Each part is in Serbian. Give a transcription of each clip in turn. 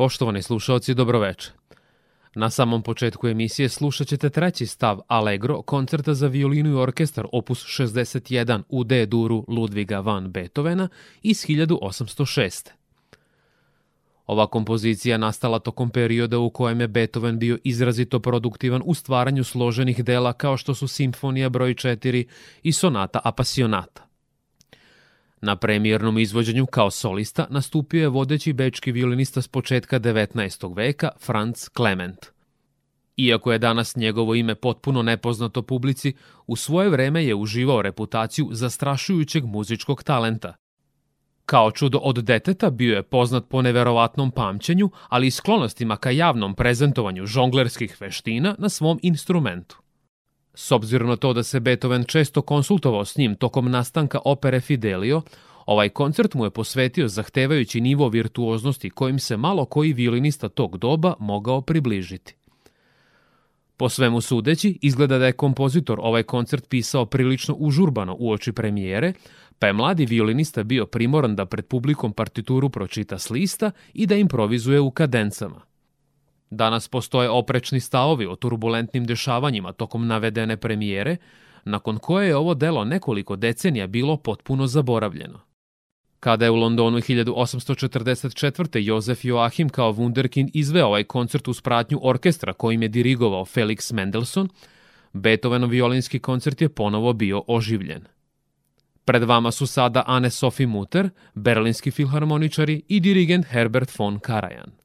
Poštovani slušalci, dobroveče. Na samom početku emisije slušat ćete treći stav Allegro koncerta za violinu i orkestar opus 61 u D-duru Ludviga van Beethovena iz 1806. Ova kompozicija nastala tokom perioda u kojem je Beethoven bio izrazito produktivan u stvaranju složenih dela kao što su Simfonija broj 4 i Sonata apasionata. Na premijernom izvođenju kao solista nastupio je vodeći bečki violinista s početka 19. veka Franz Clement. Iako je danas njegovo ime potpuno nepoznato publici, u svoje vreme je uživao reputaciju zastrašujućeg muzičkog talenta. Kao čudo od deteta bio je poznat po neverovatnom pamćenju, ali i sklonostima ka javnom prezentovanju žonglerskih veština na svom instrumentu. S obzirom na to da se Beethoven često konsultovao s njim tokom nastanka opere Fidelio, ovaj koncert mu je posvetio zahtevajući nivo virtuoznosti kojim se malo koji violinista tog doba mogao približiti. Po svemu sudeći, izgleda da je kompozitor ovaj koncert pisao prilično užurbano u oči premijere, pa je mladi violinista bio primoran da pred publikom partituru pročita s lista i da improvizuje u kadencama. Danas postoje oprečni stavovi o turbulentnim dešavanjima tokom navedene premijere, nakon koje je ovo delo nekoliko decenija bilo potpuno zaboravljeno. Kada je u Londonu 1844. Jozef Joachim kao Wunderkind izveo ovaj koncert uz pratnju orkestra kojim je dirigovao Felix Mendelssohn, Beethovenov violinski koncert je ponovo bio oživljen. Pred vama su sada Anne Sophie Mutter, berlinski filharmoničari i dirigent Herbert von Karajan.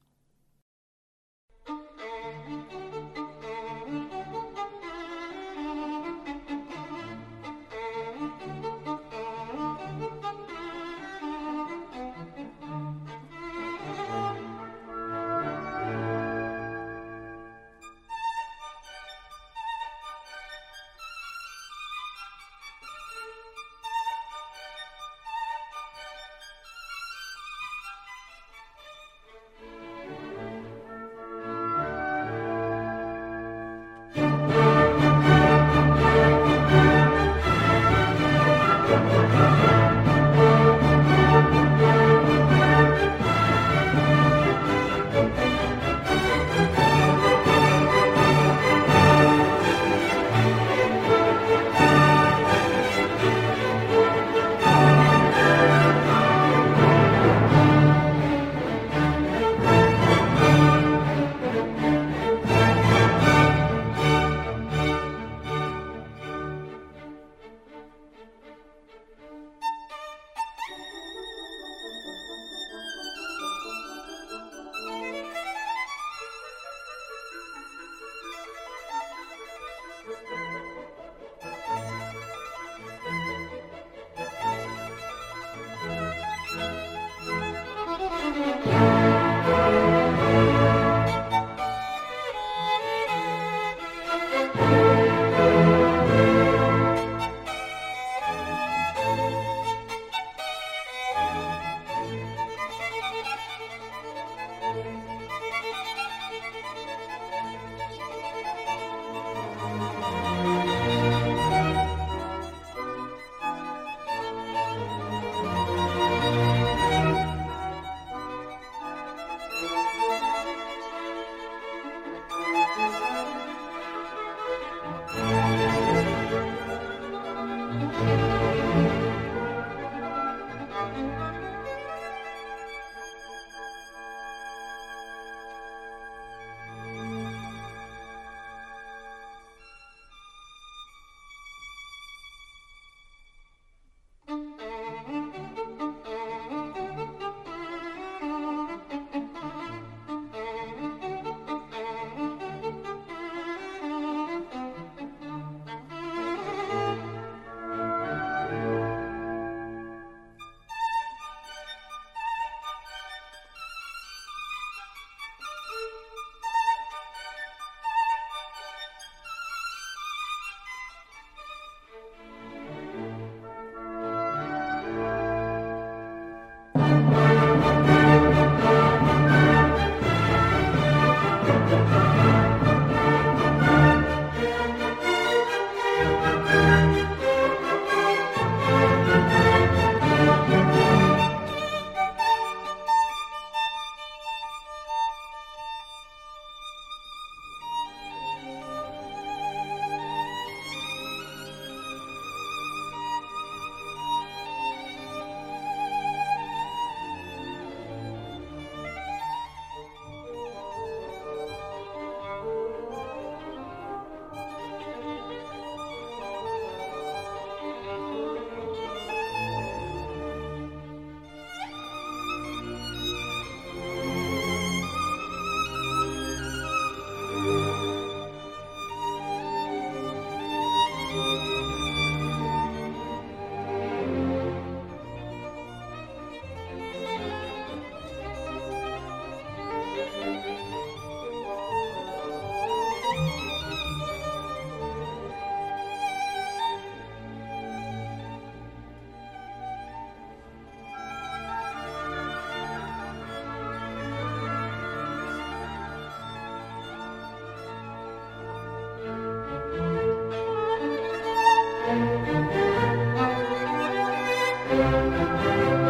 Música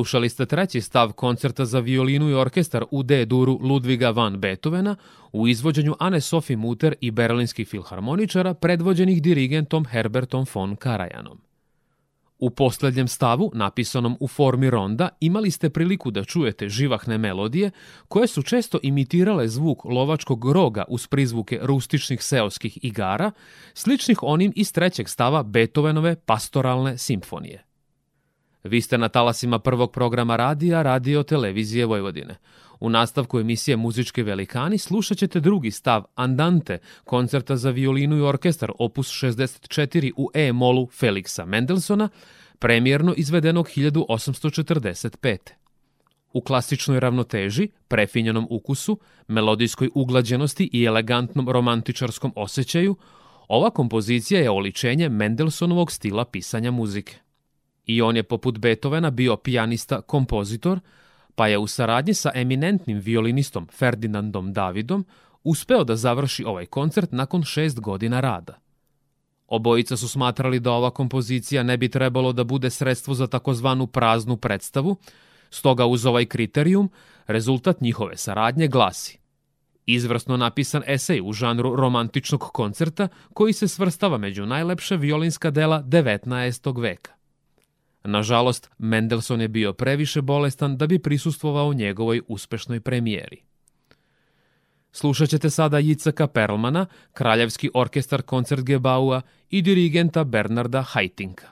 Slušali ste treći stav koncerta za violinu i orkestar u D-duru Ludviga van Beethovena u izvođenju Ane Sofi Muter i berlinskih filharmoničara predvođenih dirigentom Herbertom von Karajanom. U poslednjem stavu, napisanom u formi ronda, imali ste priliku da čujete živahne melodije koje su često imitirale zvuk lovačkog roga uz prizvuke rustičnih seoskih igara, sličnih onim iz trećeg stava Beethovenove pastoralne simfonije. Vi ste na talasima prvog programa radija Radio Televizije Vojvodine. U nastavku emisije Muzičke velikani slušat ćete drugi stav Andante, koncerta za violinu i orkestar opus 64 u E-molu Feliksa Mendelsona, premjerno izvedenog 1845. U klasičnoj ravnoteži, prefinjenom ukusu, melodijskoj uglađenosti i elegantnom romantičarskom osjećaju, ova kompozicija je oličenje Mendelsonovog stila pisanja muzike. I on je poput Beethovena bio pijanista, kompozitor, pa je u saradnji sa eminentnim violinistom Ferdinandom Davidom uspeo da završi ovaj koncert nakon šest godina rada. Obojica su smatrali da ova kompozicija ne bi trebalo da bude sredstvo za takozvanu praznu predstavu, stoga uz ovaj kriterijum rezultat njihove saradnje glasi Izvrsno napisan esej u žanru romantičnog koncerta koji se svrstava među najlepše violinska dela 19. veka. Nažalost, Mendelssohn je bio previše bolestan da bi prisustvovao njegovoj uspešnoj premijeri. Slušat ćete sada Jicaka Perlmana, Kraljevski orkestar koncert Koncertgebaua i dirigenta Bernarda Hajtinka.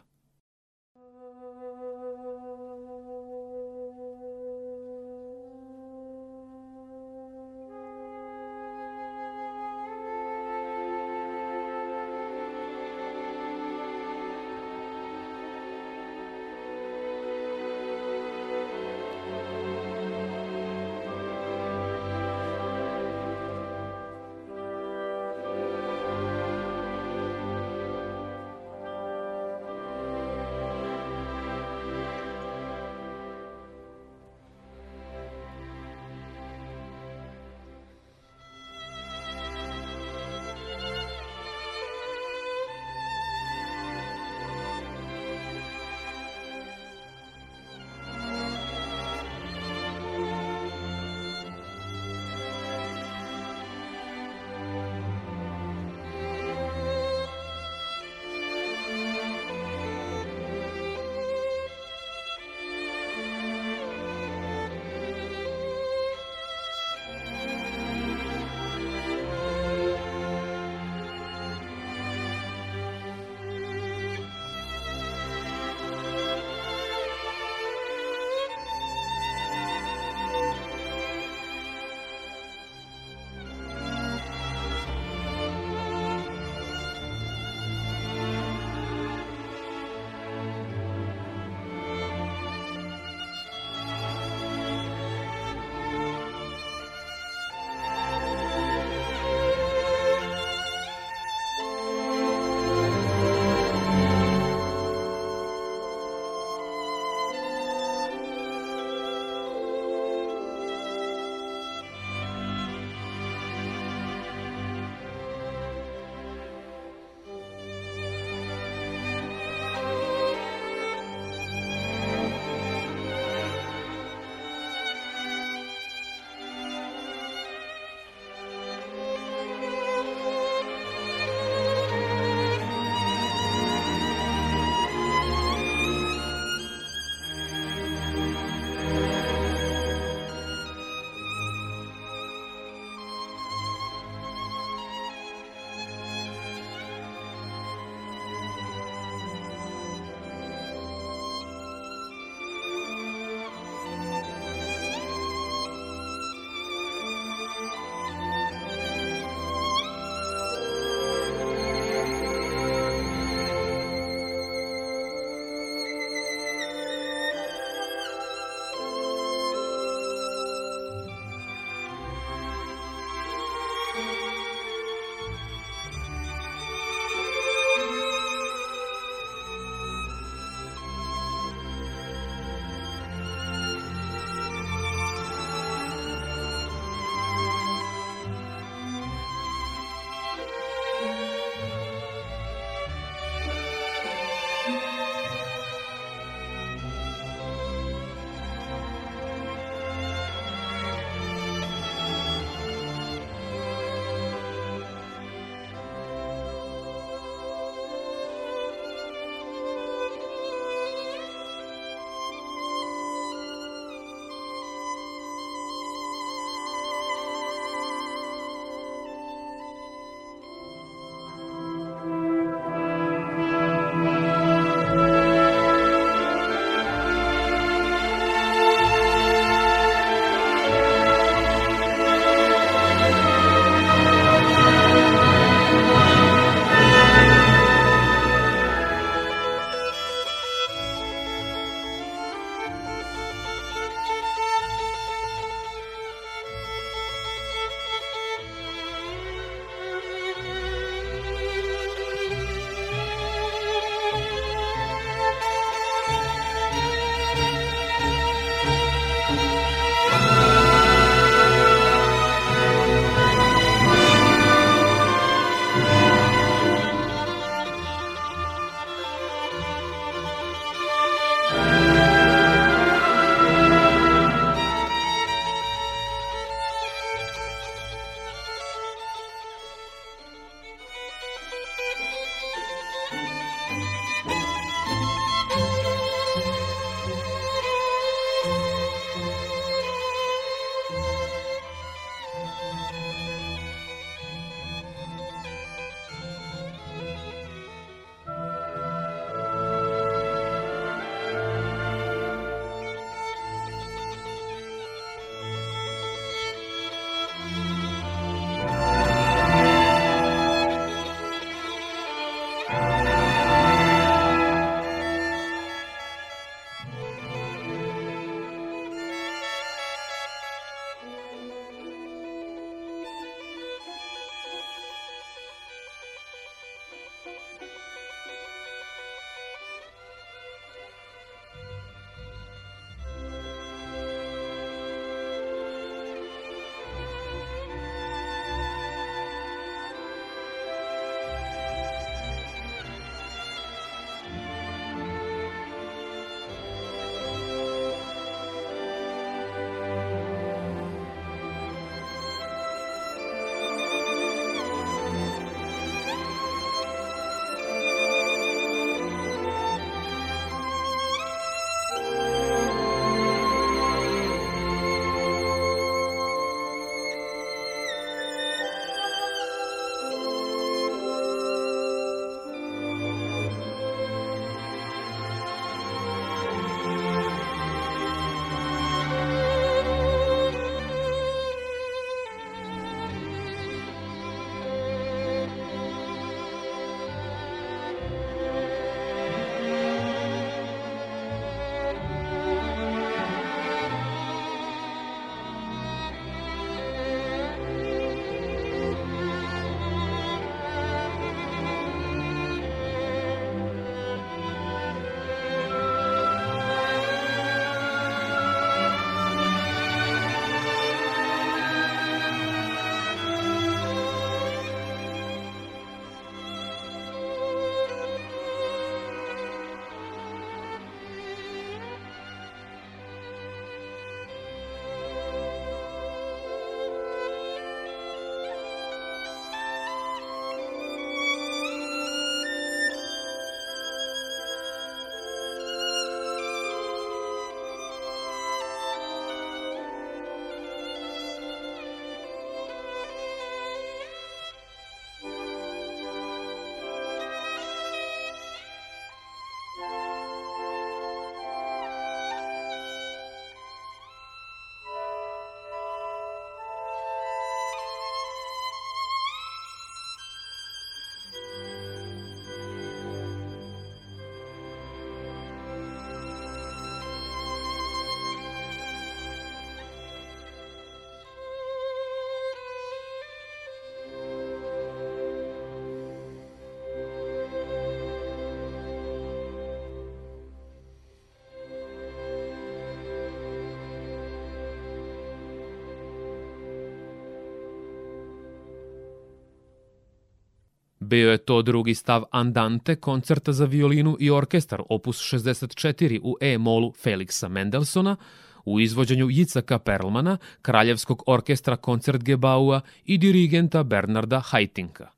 Bio je to drugi stav Andante koncerta za violinu i orkestar opus 64 u E-molu Felixa Mendelsona u izvođenju Jicaka Perlmana, Kraljevskog orkestra Koncertgebaua i dirigenta Bernarda Hajtinka.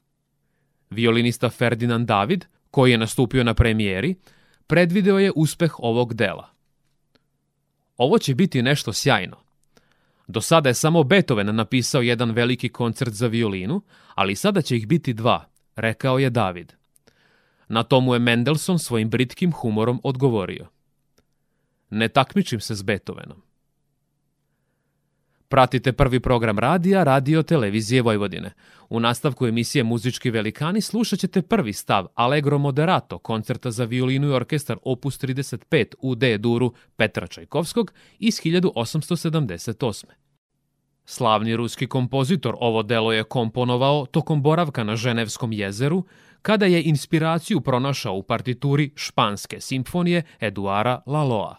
Violinista Ferdinand David, koji je nastupio na premijeri, predvideo je uspeh ovog dela. Ovo će biti nešto sjajno. Do sada je samo Beethoven napisao jedan veliki koncert za violinu, ali sada će ih biti dva – rekao je David. Na to mu je Mendelssohn svojim britkim humorom odgovorio. Ne takmičim se s Beethovenom. Pratite prvi program radija Radio Televizije Vojvodine. U nastavku emisije Muzički velikani slušat ćete prvi stav Allegro Moderato koncerta za violinu i orkestar opus 35 u D-duru Petra Čajkovskog iz 1878. Slavni ruski kompozitor ovo delo je komponovao tokom boravka na Ženevskom jezeru, kada je inspiraciju pronašao u partituri Španske simfonije Eduara Laloa.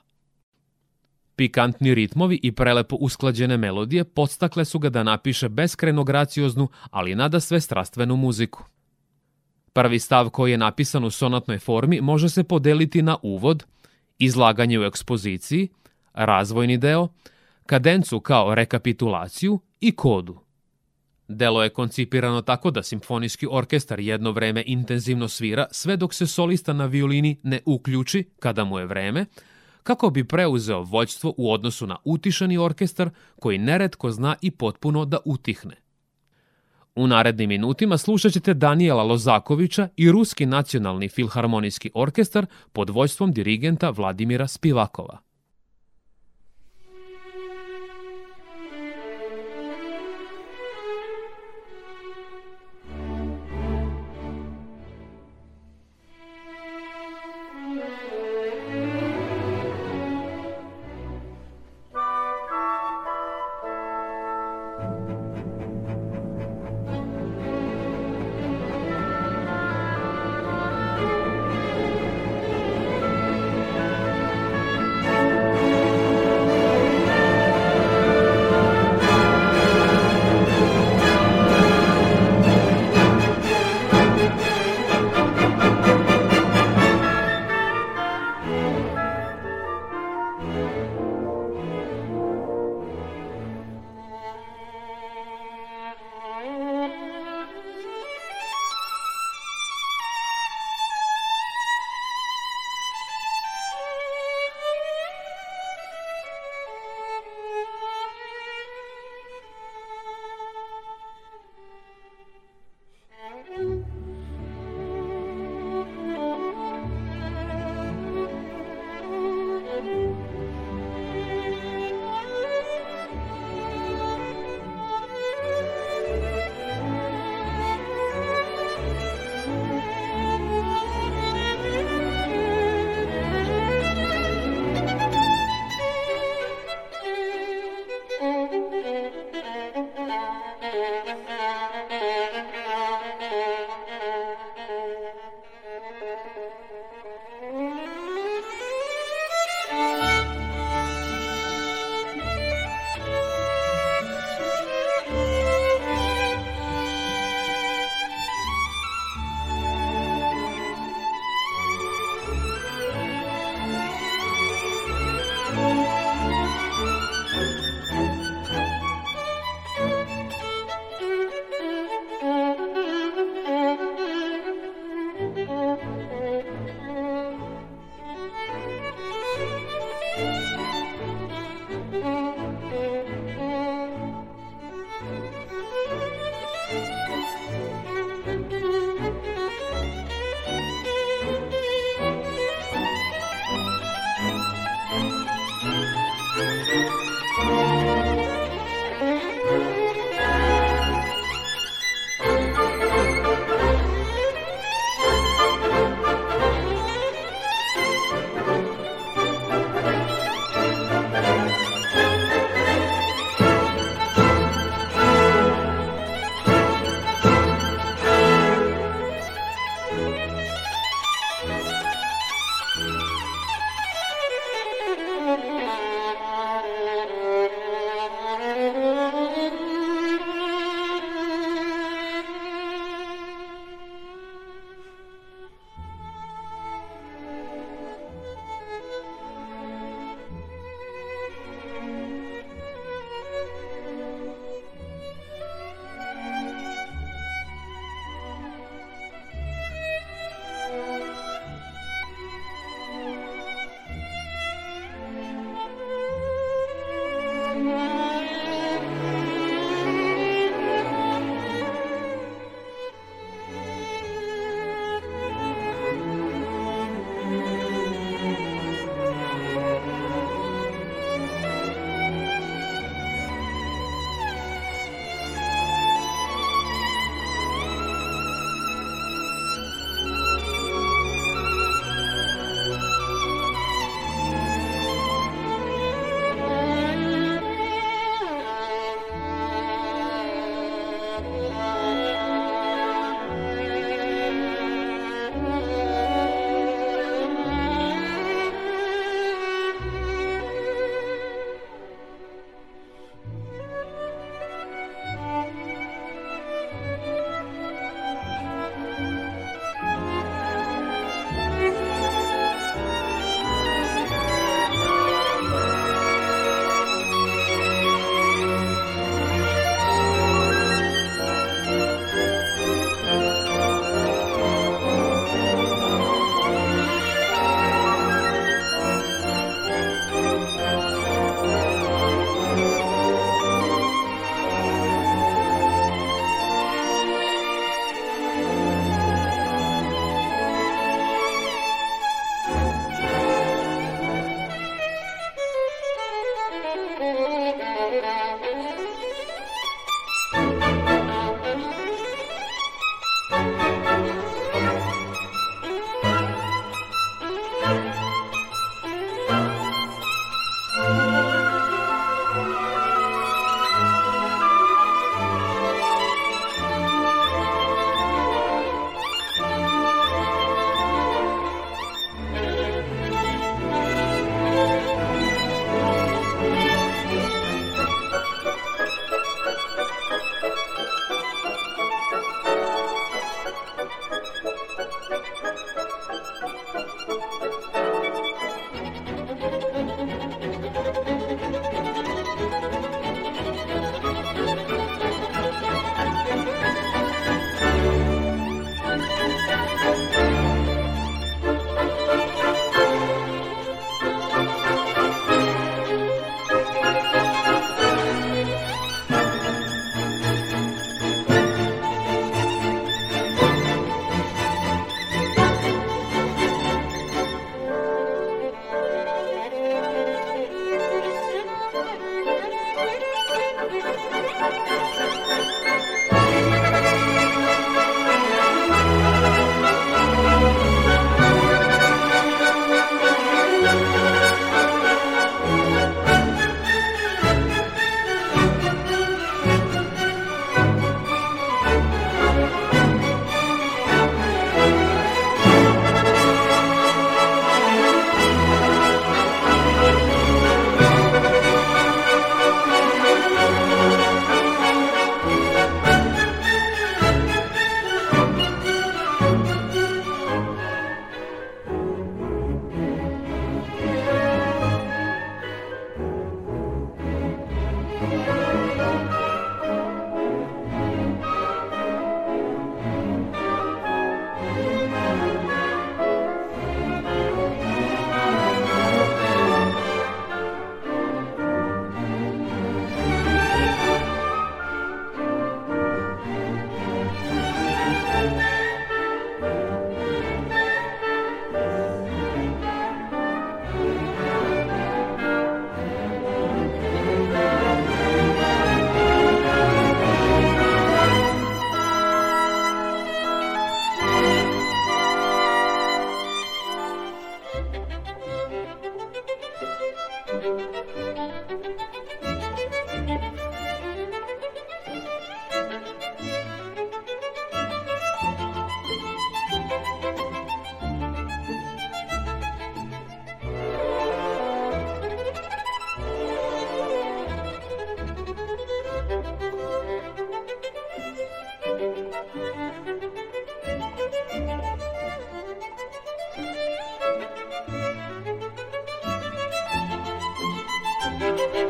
Pikantni ritmovi i prelepo usklađene melodije podstakle su ga da napiše beskreno gracioznu, ali nada sve strastvenu muziku. Prvi stav koji je napisan u sonatnoj formi može se podeliti na uvod, izlaganje u ekspoziciji, razvojni deo, kadencu kao rekapitulaciju i kodu. Delo je koncipirano tako da simfonijski orkestar jedno vreme intenzivno svira sve dok se solista na violini ne uključi kada mu je vreme, kako bi preuzeo vođstvo u odnosu na utišani orkestar koji neretko zna i potpuno da utihne. U narednim minutima slušat ćete Danijela Lozakovića i Ruski nacionalni filharmonijski orkestar pod vođstvom dirigenta Vladimira Spivakova.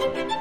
Thank you.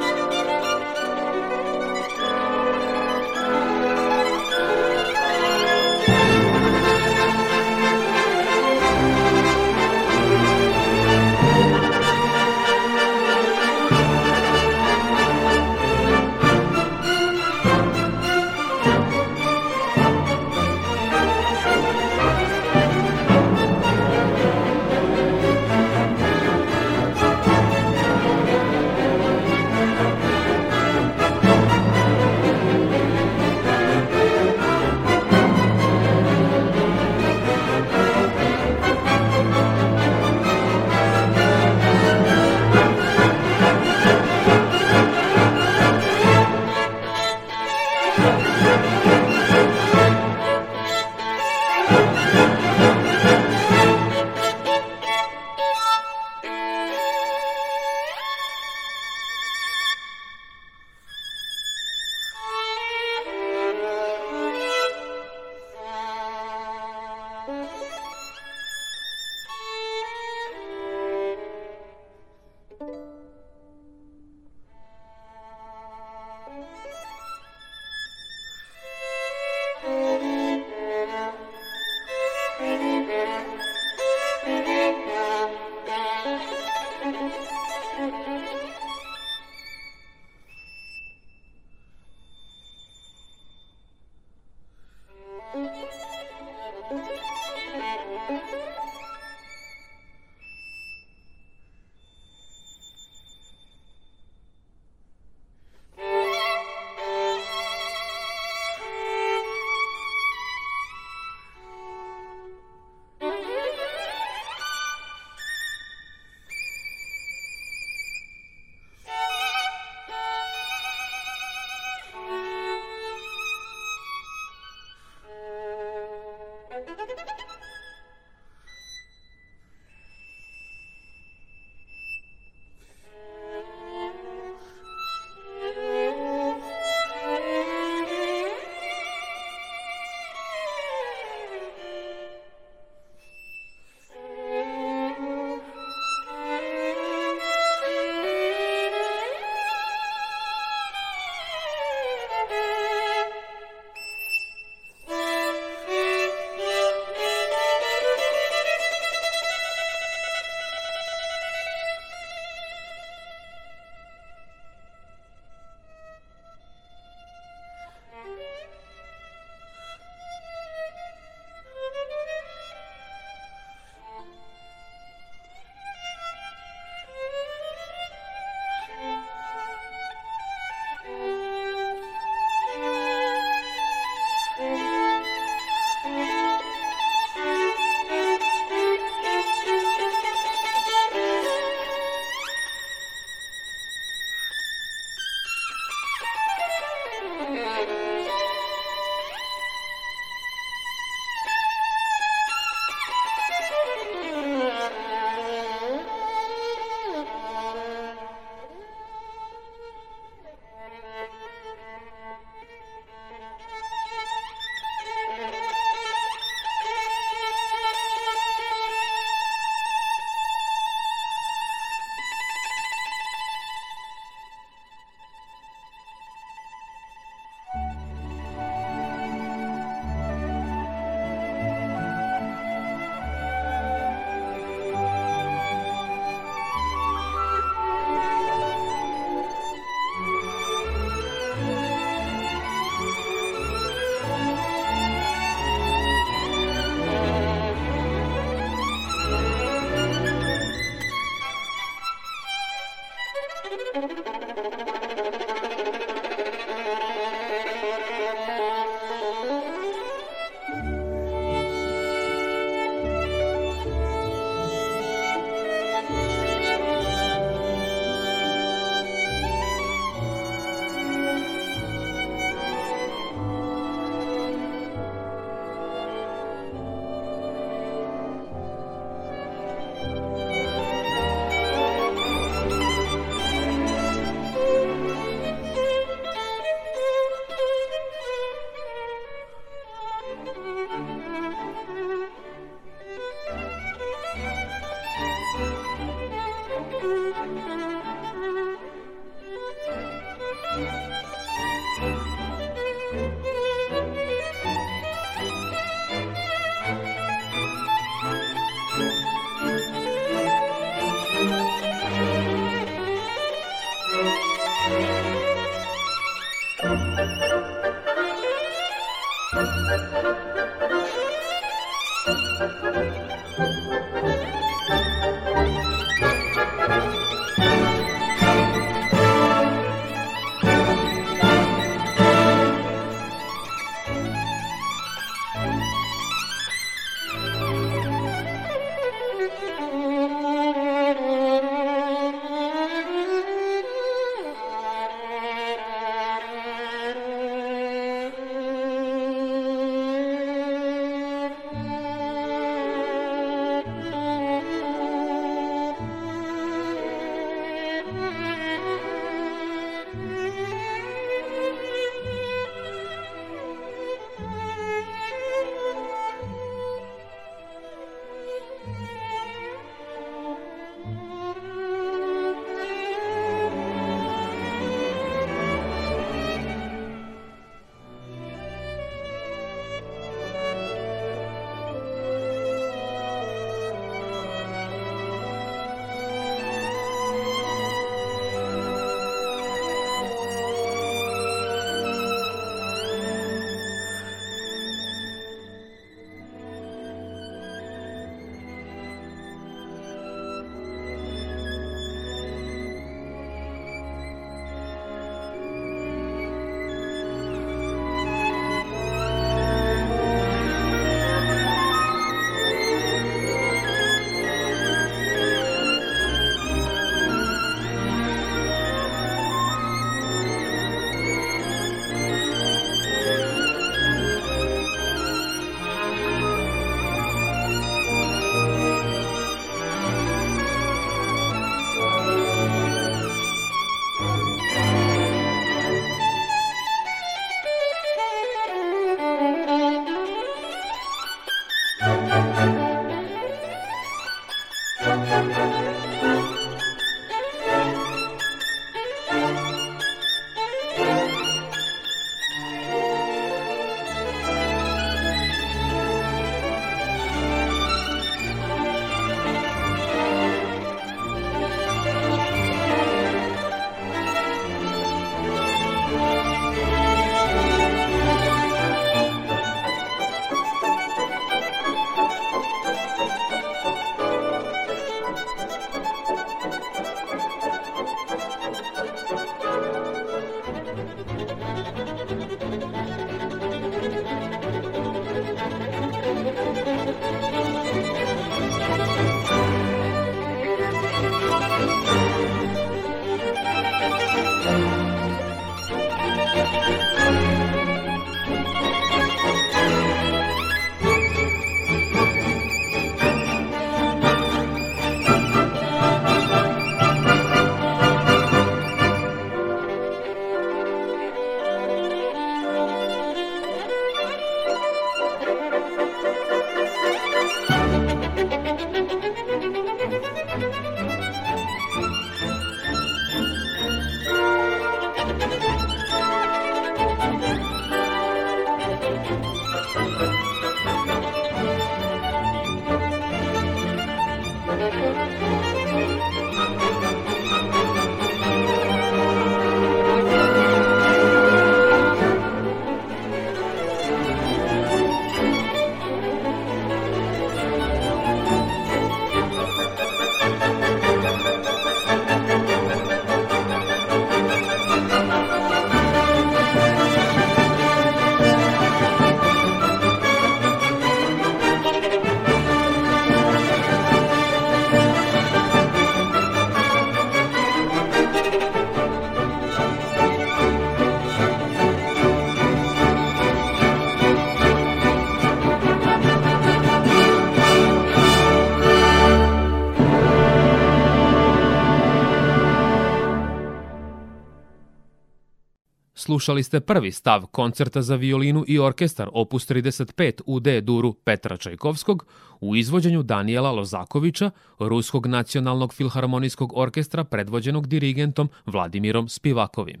Slušali ste prvi stav koncerta za violinu i orkestar opus 35 u D-duru Petra Čajkovskog u izvođenju Daniela Lozakovića, Ruskog nacionalnog filharmonijskog orkestra predvođenog dirigentom Vladimirom Spivakovim.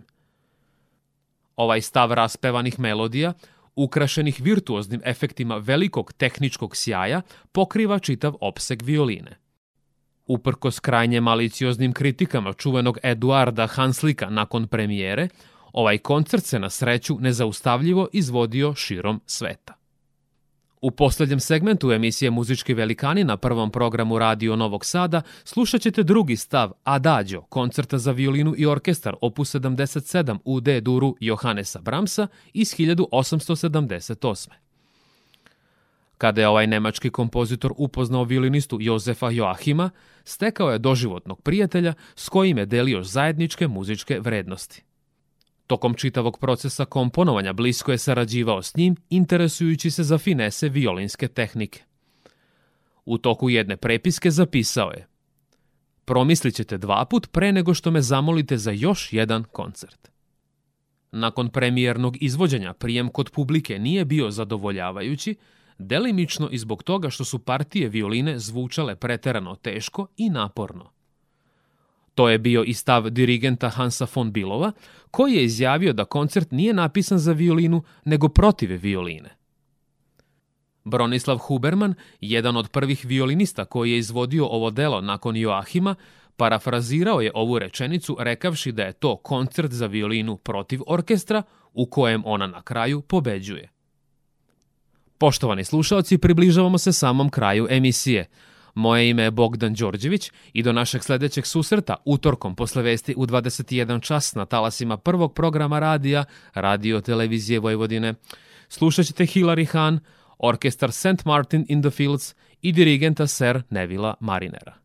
Ovaj stav raspevanih melodija, ukrašenih virtuoznim efektima velikog tehničkog sjaja, pokriva čitav opseg violine. Uprkos krajnje malicioznim kritikama čuvenog Eduarda Hanslika nakon premijere, Ovaj koncert se na sreću nezaustavljivo izvodio širom sveta. U poslednjem segmentu emisije Muzički velikani na prvom programu Radio Novog Sada slušat ćete drugi stav Adagio, koncerta za violinu i orkestar opus 77 u D-duru Johannesa Bramsa iz 1878. Kada je ovaj nemački kompozitor upoznao violinistu Jozefa Joachima, stekao je doživotnog prijatelja s kojim je delio zajedničke muzičke vrednosti – Tokom čitavog procesa komponovanja blisko je sarađivao s njim, interesujući se za finese violinske tehnike. U toku jedne prepiske zapisao je Promislit ćete dva put pre nego što me zamolite za još jedan koncert. Nakon premijernog izvođenja prijem kod publike nije bio zadovoljavajući, delimično i zbog toga što su partije violine zvučale preterano teško i naporno. To je bio i stav dirigenta Hansa von Bilova, koji je izjavio da koncert nije napisan za violinu, nego protiv violine. Bronislav Huberman, jedan od prvih violinista koji je izvodio ovo delo nakon Joahima, parafrazirao je ovu rečenicu rekavši da je to koncert za violinu protiv orkestra u kojem ona na kraju pobeđuje. Poštovani slušaoci, približavamo se samom kraju emisije – Moje ime je Bogdan Đorđević i do našeg sledećeg susreta utorkom posle vesti u 21 čas na talasima prvog programa radija Radio Televizije Vojvodine. Slušat ćete Hilary Hahn, orkestar St. Martin in the Fields i dirigenta Sir Nevila Marinera.